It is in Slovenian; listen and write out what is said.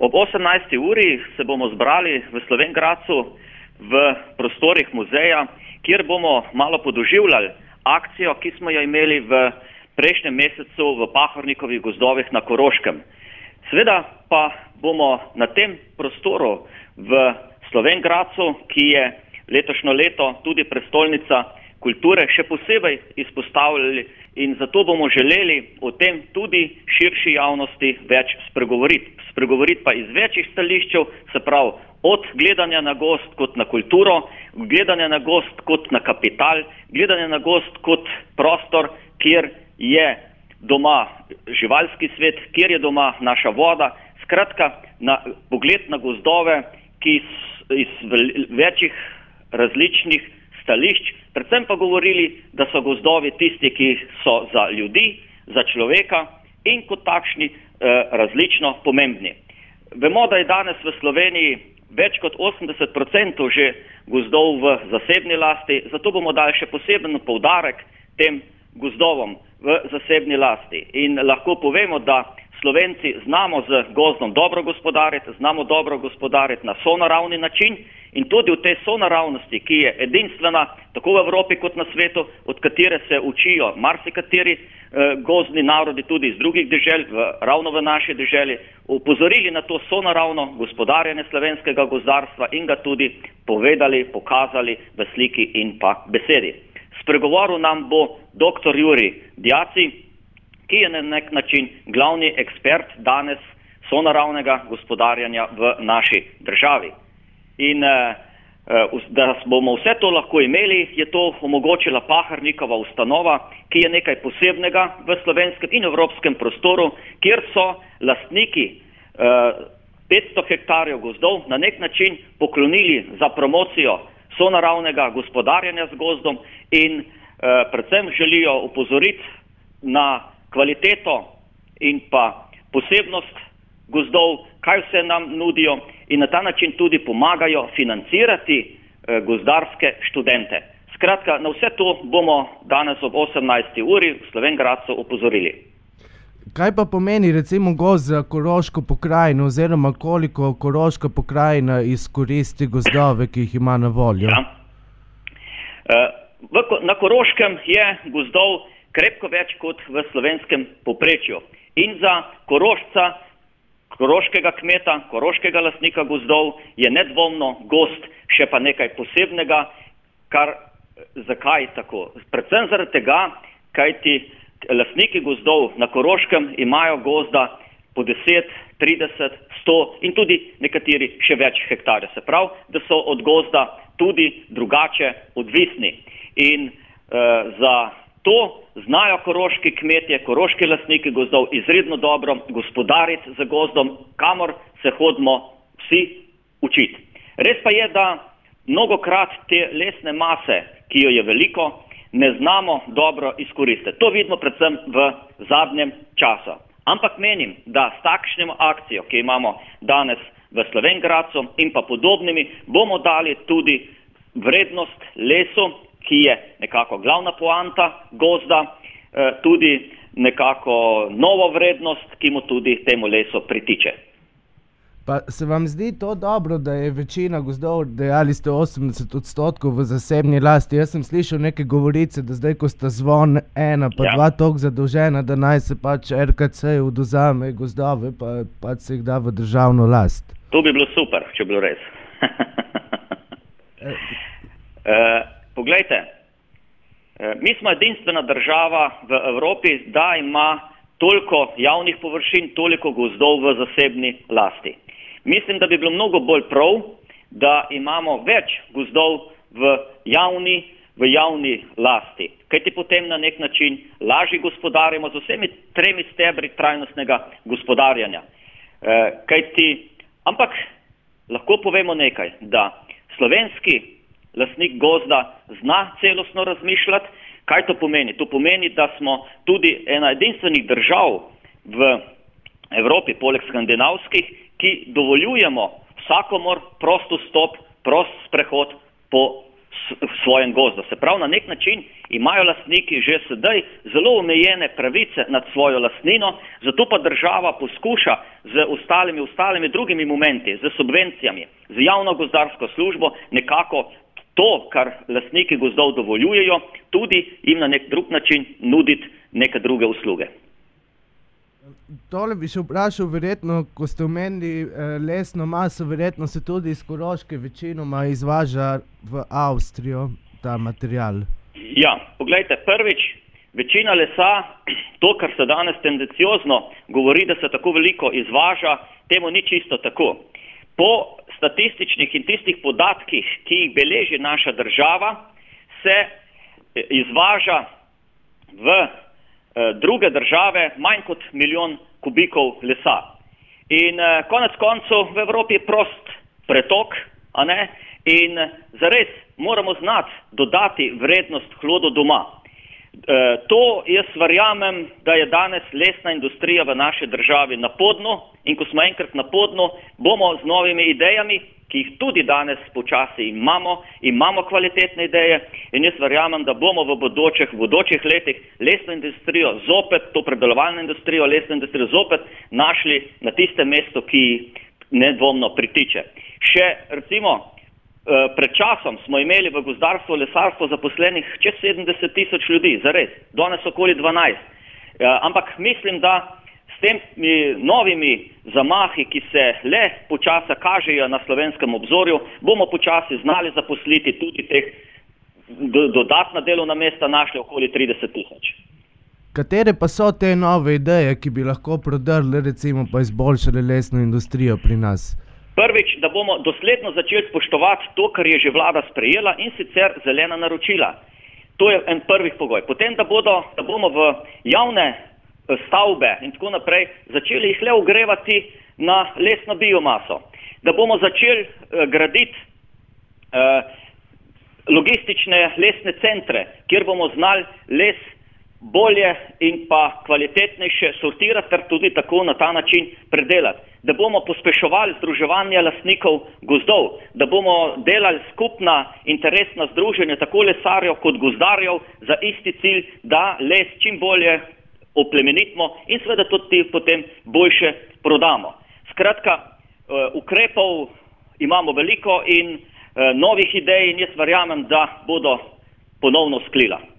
Ob 18. uri se bomo zbrali v Slovengracu v prostorih muzeja, kjer bomo malo podoživljali akcijo, ki smo jo imeli v prejšnjem mesecu v Pahornikovih gozdovih na Koroškem. Sveda pa bomo na tem prostoru v Slovengracu, ki je letošnjo leto tudi prestolnica kulture, še posebej izpostavljali in zato bomo želeli o tem tudi širši javnosti več spregovoriti. Spregovoriti pa iz večjih stališčev, se pravi od gledanja na gost kot na kulturo, gledanja na gost kot na kapital, gledanja na gost kot prostor, kjer je doma živalski svet, kjer je doma naša voda, skratka na pogled na gozdove, ki iz večjih različnih stališč, predvsem pa govorili, da so gozdovi tisti, ki so za ljudi, za človeka in kot takšni eh, različno pomembni. Vemo, da je danes v Sloveniji več kot 80% že gozdov v zasebni lasti, zato bomo dali še poseben poudarek tem gozdovom v zasebni lasti. In lahko povemo, da Slovenci znamo z gozdom dobro gospodariti, znamo dobro gospodariti na sonaravni način in tudi v tej sonaravnosti, ki je edinstvena tako v Evropi kot na svetu, od katere se učijo marsikateri eh, gozdni narodi tudi iz drugih dežel, v, ravno v naši deželi, upozorili na to sonaravno gospodarjanje slovenskega gozdarstva in ga tudi povedali, pokazali v sliki in pa besedi. Spregovoril nam bo dr. Juri Djaci, ki je na nek način glavni ekspert danes sonaravnega gospodarjanja v naši državi. In eh, eh, da bomo vse to lahko imeli, je to omogočila Paharnikova ustanova, ki je nekaj posebnega v slovenskem in evropskem prostoru, kjer so lastniki 500 eh, hektarjev gozdov na nek način poklonili za promocijo sonaravnega gospodarjanja z gozdom in predvsem želijo upozoriti na kvaliteto in pa posebnost gozdov, kaj vse nam nudijo in na ta način tudi pomagajo financirati eh, gozdarske študente. Skratka, na vse to bomo danes ob 18. uri v Slovengradcu upozorili. Kaj pa pomeni recimo gozd za koroško pokrajino oziroma koliko koroška pokrajina izkoristi gozdove, ki jih ima na voljo? Ja. Eh, v, na koroškem je gozdov krepko več kot v slovenskem poprečju. In za korošca, koroškega kmeta, koroškega lasnika gozdov je nedvomno gost še pa nekaj posebnega, kar zakaj tako? Predvsem zaradi tega, kaj ti lasniki gozdov na koroškem imajo gozda po 10, 30, 100 in tudi nekateri še več hektarjev. Se pravi, da so od gozda tudi drugače odvisni. In uh, za To znajo koroški kmetje, koroški lasniki gozdov izredno dobro gospodariti z gozdom, kamor se hodimo vsi učiti. Res pa je, da mnogokrat te lesne mase, ki jo je veliko, ne znamo dobro izkoristiti. To vidimo predvsem v zadnjem času. Ampak menim, da s takšnim akcijo, ki imamo danes v Slovengracu in pa podobnimi, bomo dali tudi vrednost lesu, ki je nekako glavna poanta gozda, eh, tudi nekako novo vrednost, ki mu tudi temu lesu pritiče. Pa se vam zdi to dobro, da je večina gozdov, dejali ste 80 odstotkov v zasebni lasti? Jaz sem slišal neke govorice, da zdaj, ko sta zvon ena, pa ja. dva tok zadolžena, da naj se pač RKC oduzame gozdove, pa, pa se jih da v državno last. To bi bilo super, če bi bilo res. uh, Poglejte, eh, mi smo edinstvena država v Evropi, da ima toliko javnih površin, toliko gozdov v zasebni lasti. Mislim, da bi bilo mnogo bolj prav, da imamo več gozdov v javni, v javni lasti, kajti potem na nek način lažje gospodarimo z vsemi tremi stebri trajnostnega gospodarjanja. E, kajti, ampak lahko povemo nekaj, da slovenski lasnik gozda zna celostno razmišljati. Kaj to pomeni? To pomeni, da smo tudi ena edinstvenih držav v Evropi, poleg skandinavskih, ki dovoljujemo vsakomor prost vstop, prost sprehod po svojem gozdu. Se pravi, na nek način imajo lastniki že sedaj zelo omejene pravice nad svojo lastnino, zato pa država poskuša z ostalimi, ostalimi drugimi momenti, z subvencijami, z javno gozdarsko službo nekako to, kar lastniki gozdov dovoljujejo, tudi jim na nek drug način nuditi neke druge usluge. Tole bi še vprašal, verjetno, ko ste omenili eh, lesno maso, verjetno se tudi iz Koroške večinoma izvaža v Avstrijo ta material. Ja, pogledajte, prvič, večina lesa, to, kar se danes tendenciozno govori, da se tako veliko izvaža, temu ni čisto tako. Po statističnih in tistih podatkih, ki jih beleži naša država, se eh, izvaža v Eh, druge države manj kot milijon kubikov lesa. In eh, konec koncev v Evropi je prost pretok, a ne? In zares moramo znati dodati vrednost hlodo doma. E, to jaz verjamem, da je danes lesna industrija v naši državi na podnu in ko smo enkrat na podnu, bomo z novimi idejami, ki jih tudi danes počasi imamo, imamo kvalitetne ideje in jaz verjamem, da bomo v bodočih, v bodočih letih lesno industrijo zopet, to predelovalno industrijo, lesno industrijo zopet našli na tistem mestu, ki nedvomno pritiče. Še recimo eh, pred časom smo imeli v gozdarstvu, lesarstvo zaposlenih čez 70 tisoč ljudi, zares, danes okoli 12. Ja, ampak mislim, da temi novimi zamahi, ki se le počasi kažejo na slovenskem obzorju, bomo počasi znali zaposliti tudi teh dodatna delovna mesta, našli okoli 30 tisoč. Katere pa so te nove ideje, ki bi lahko prodrli, recimo, pa izboljšali lesno industrijo pri nas? Prvič, da bomo dosledno začeli spoštovati to, kar je že vlada sprejela in sicer zelena naročila. To je en prvih pogoj. Potem, da, bodo, da bomo v javne stavbe in tako naprej, začeli jih le ogrevati na lesno biomaso. Da bomo začeli uh, graditi uh, logistične lesne centre, kjer bomo znali les bolje in pa kvalitetnejše sortirati, ter tudi tako na ta način predelati. Da bomo pospeševali združevanje lastnikov gozdov, da bomo delali skupna interesna združenja tako lesarjev kot gozdarjev za isti cilj, da les čim bolje oplemenitimo in seveda tudi potem boljše prodamo. Skratka, eh, ukrepov imamo veliko in eh, novih idej in jaz verjamem, da bodo ponovno sklila.